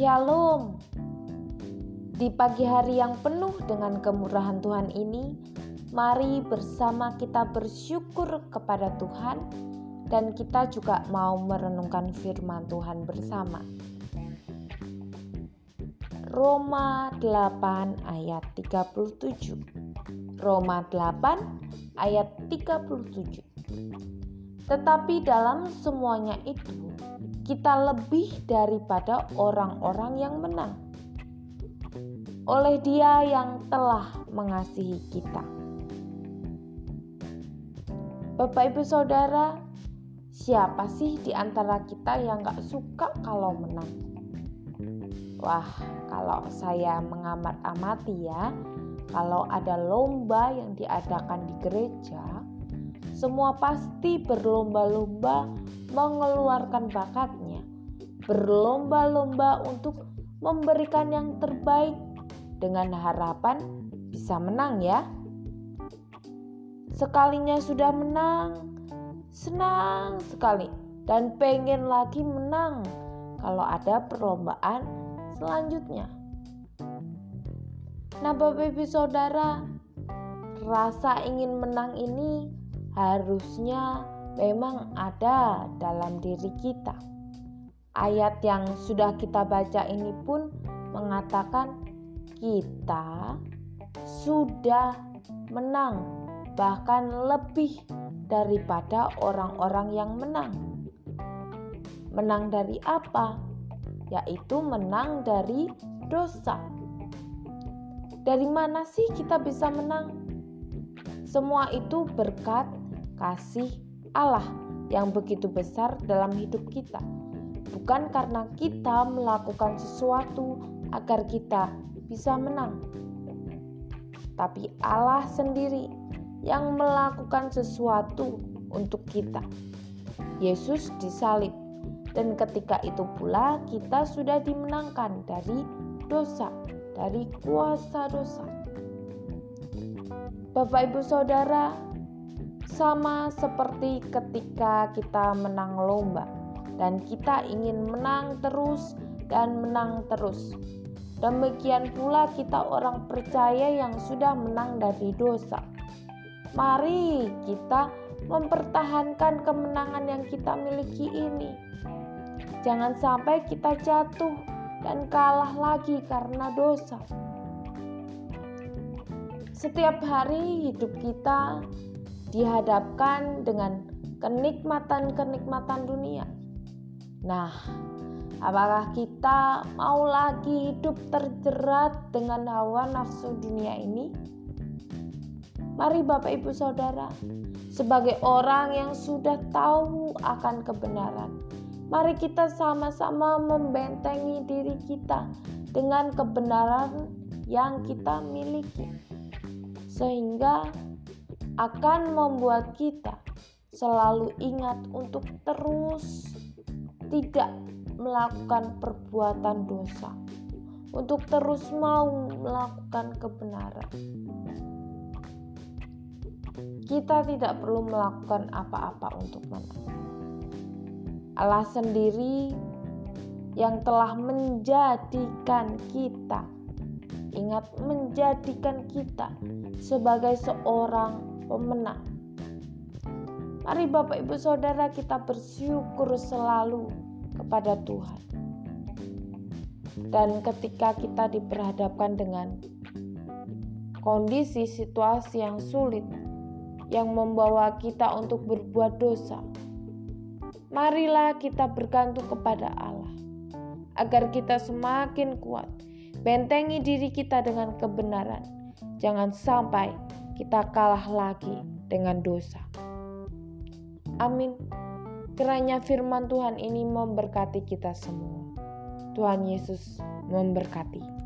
Shalom. Di pagi hari yang penuh dengan kemurahan Tuhan ini, mari bersama kita bersyukur kepada Tuhan dan kita juga mau merenungkan firman Tuhan bersama. Roma 8 ayat 37. Roma 8 ayat 37. Tetapi dalam semuanya itu kita lebih daripada orang-orang yang menang oleh Dia yang telah mengasihi kita. Bapak, ibu, saudara, siapa sih di antara kita yang gak suka kalau menang? Wah, kalau saya mengamat-amati ya, kalau ada lomba yang diadakan di gereja, semua pasti berlomba-lomba mengeluarkan bakatnya, berlomba-lomba untuk memberikan yang terbaik dengan harapan bisa menang ya. Sekalinya sudah menang, senang sekali dan pengen lagi menang kalau ada perlombaan selanjutnya. Nah, Bapak Ibu Saudara, rasa ingin menang ini harusnya memang ada dalam diri kita. Ayat yang sudah kita baca ini pun mengatakan kita sudah menang, bahkan lebih daripada orang-orang yang menang. Menang dari apa? Yaitu menang dari dosa. Dari mana sih kita bisa menang? Semua itu berkat kasih Allah yang begitu besar dalam hidup kita. Bukan karena kita melakukan sesuatu agar kita bisa menang, tapi Allah sendiri yang melakukan sesuatu untuk kita. Yesus disalib, dan ketika itu pula kita sudah dimenangkan dari dosa, dari kuasa dosa. Bapak, ibu, saudara, sama seperti ketika kita menang lomba dan kita ingin menang terus dan menang terus. Demikian pula kita orang percaya yang sudah menang dari dosa. Mari kita mempertahankan kemenangan yang kita miliki ini. Jangan sampai kita jatuh dan kalah lagi karena dosa. Setiap hari hidup kita dihadapkan dengan kenikmatan-kenikmatan dunia. Nah, apakah kita mau lagi hidup terjerat dengan hawa nafsu dunia ini? Mari Bapak Ibu Saudara, sebagai orang yang sudah tahu akan kebenaran, mari kita sama-sama membentengi diri kita dengan kebenaran yang kita miliki. Sehingga akan membuat kita selalu ingat untuk terus tidak melakukan perbuatan dosa, untuk terus mau melakukan kebenaran. Kita tidak perlu melakukan apa-apa untuk menang. Allah sendiri yang telah menjadikan kita, ingat, menjadikan kita sebagai seorang pemenang. Mari Bapak Ibu Saudara kita bersyukur selalu kepada Tuhan. Dan ketika kita diperhadapkan dengan kondisi situasi yang sulit yang membawa kita untuk berbuat dosa, marilah kita bergantung kepada Allah agar kita semakin kuat. Bentengi diri kita dengan kebenaran. Jangan sampai kita kalah lagi dengan dosa. Amin. Kiranya firman Tuhan ini memberkati kita semua. Tuhan Yesus memberkati.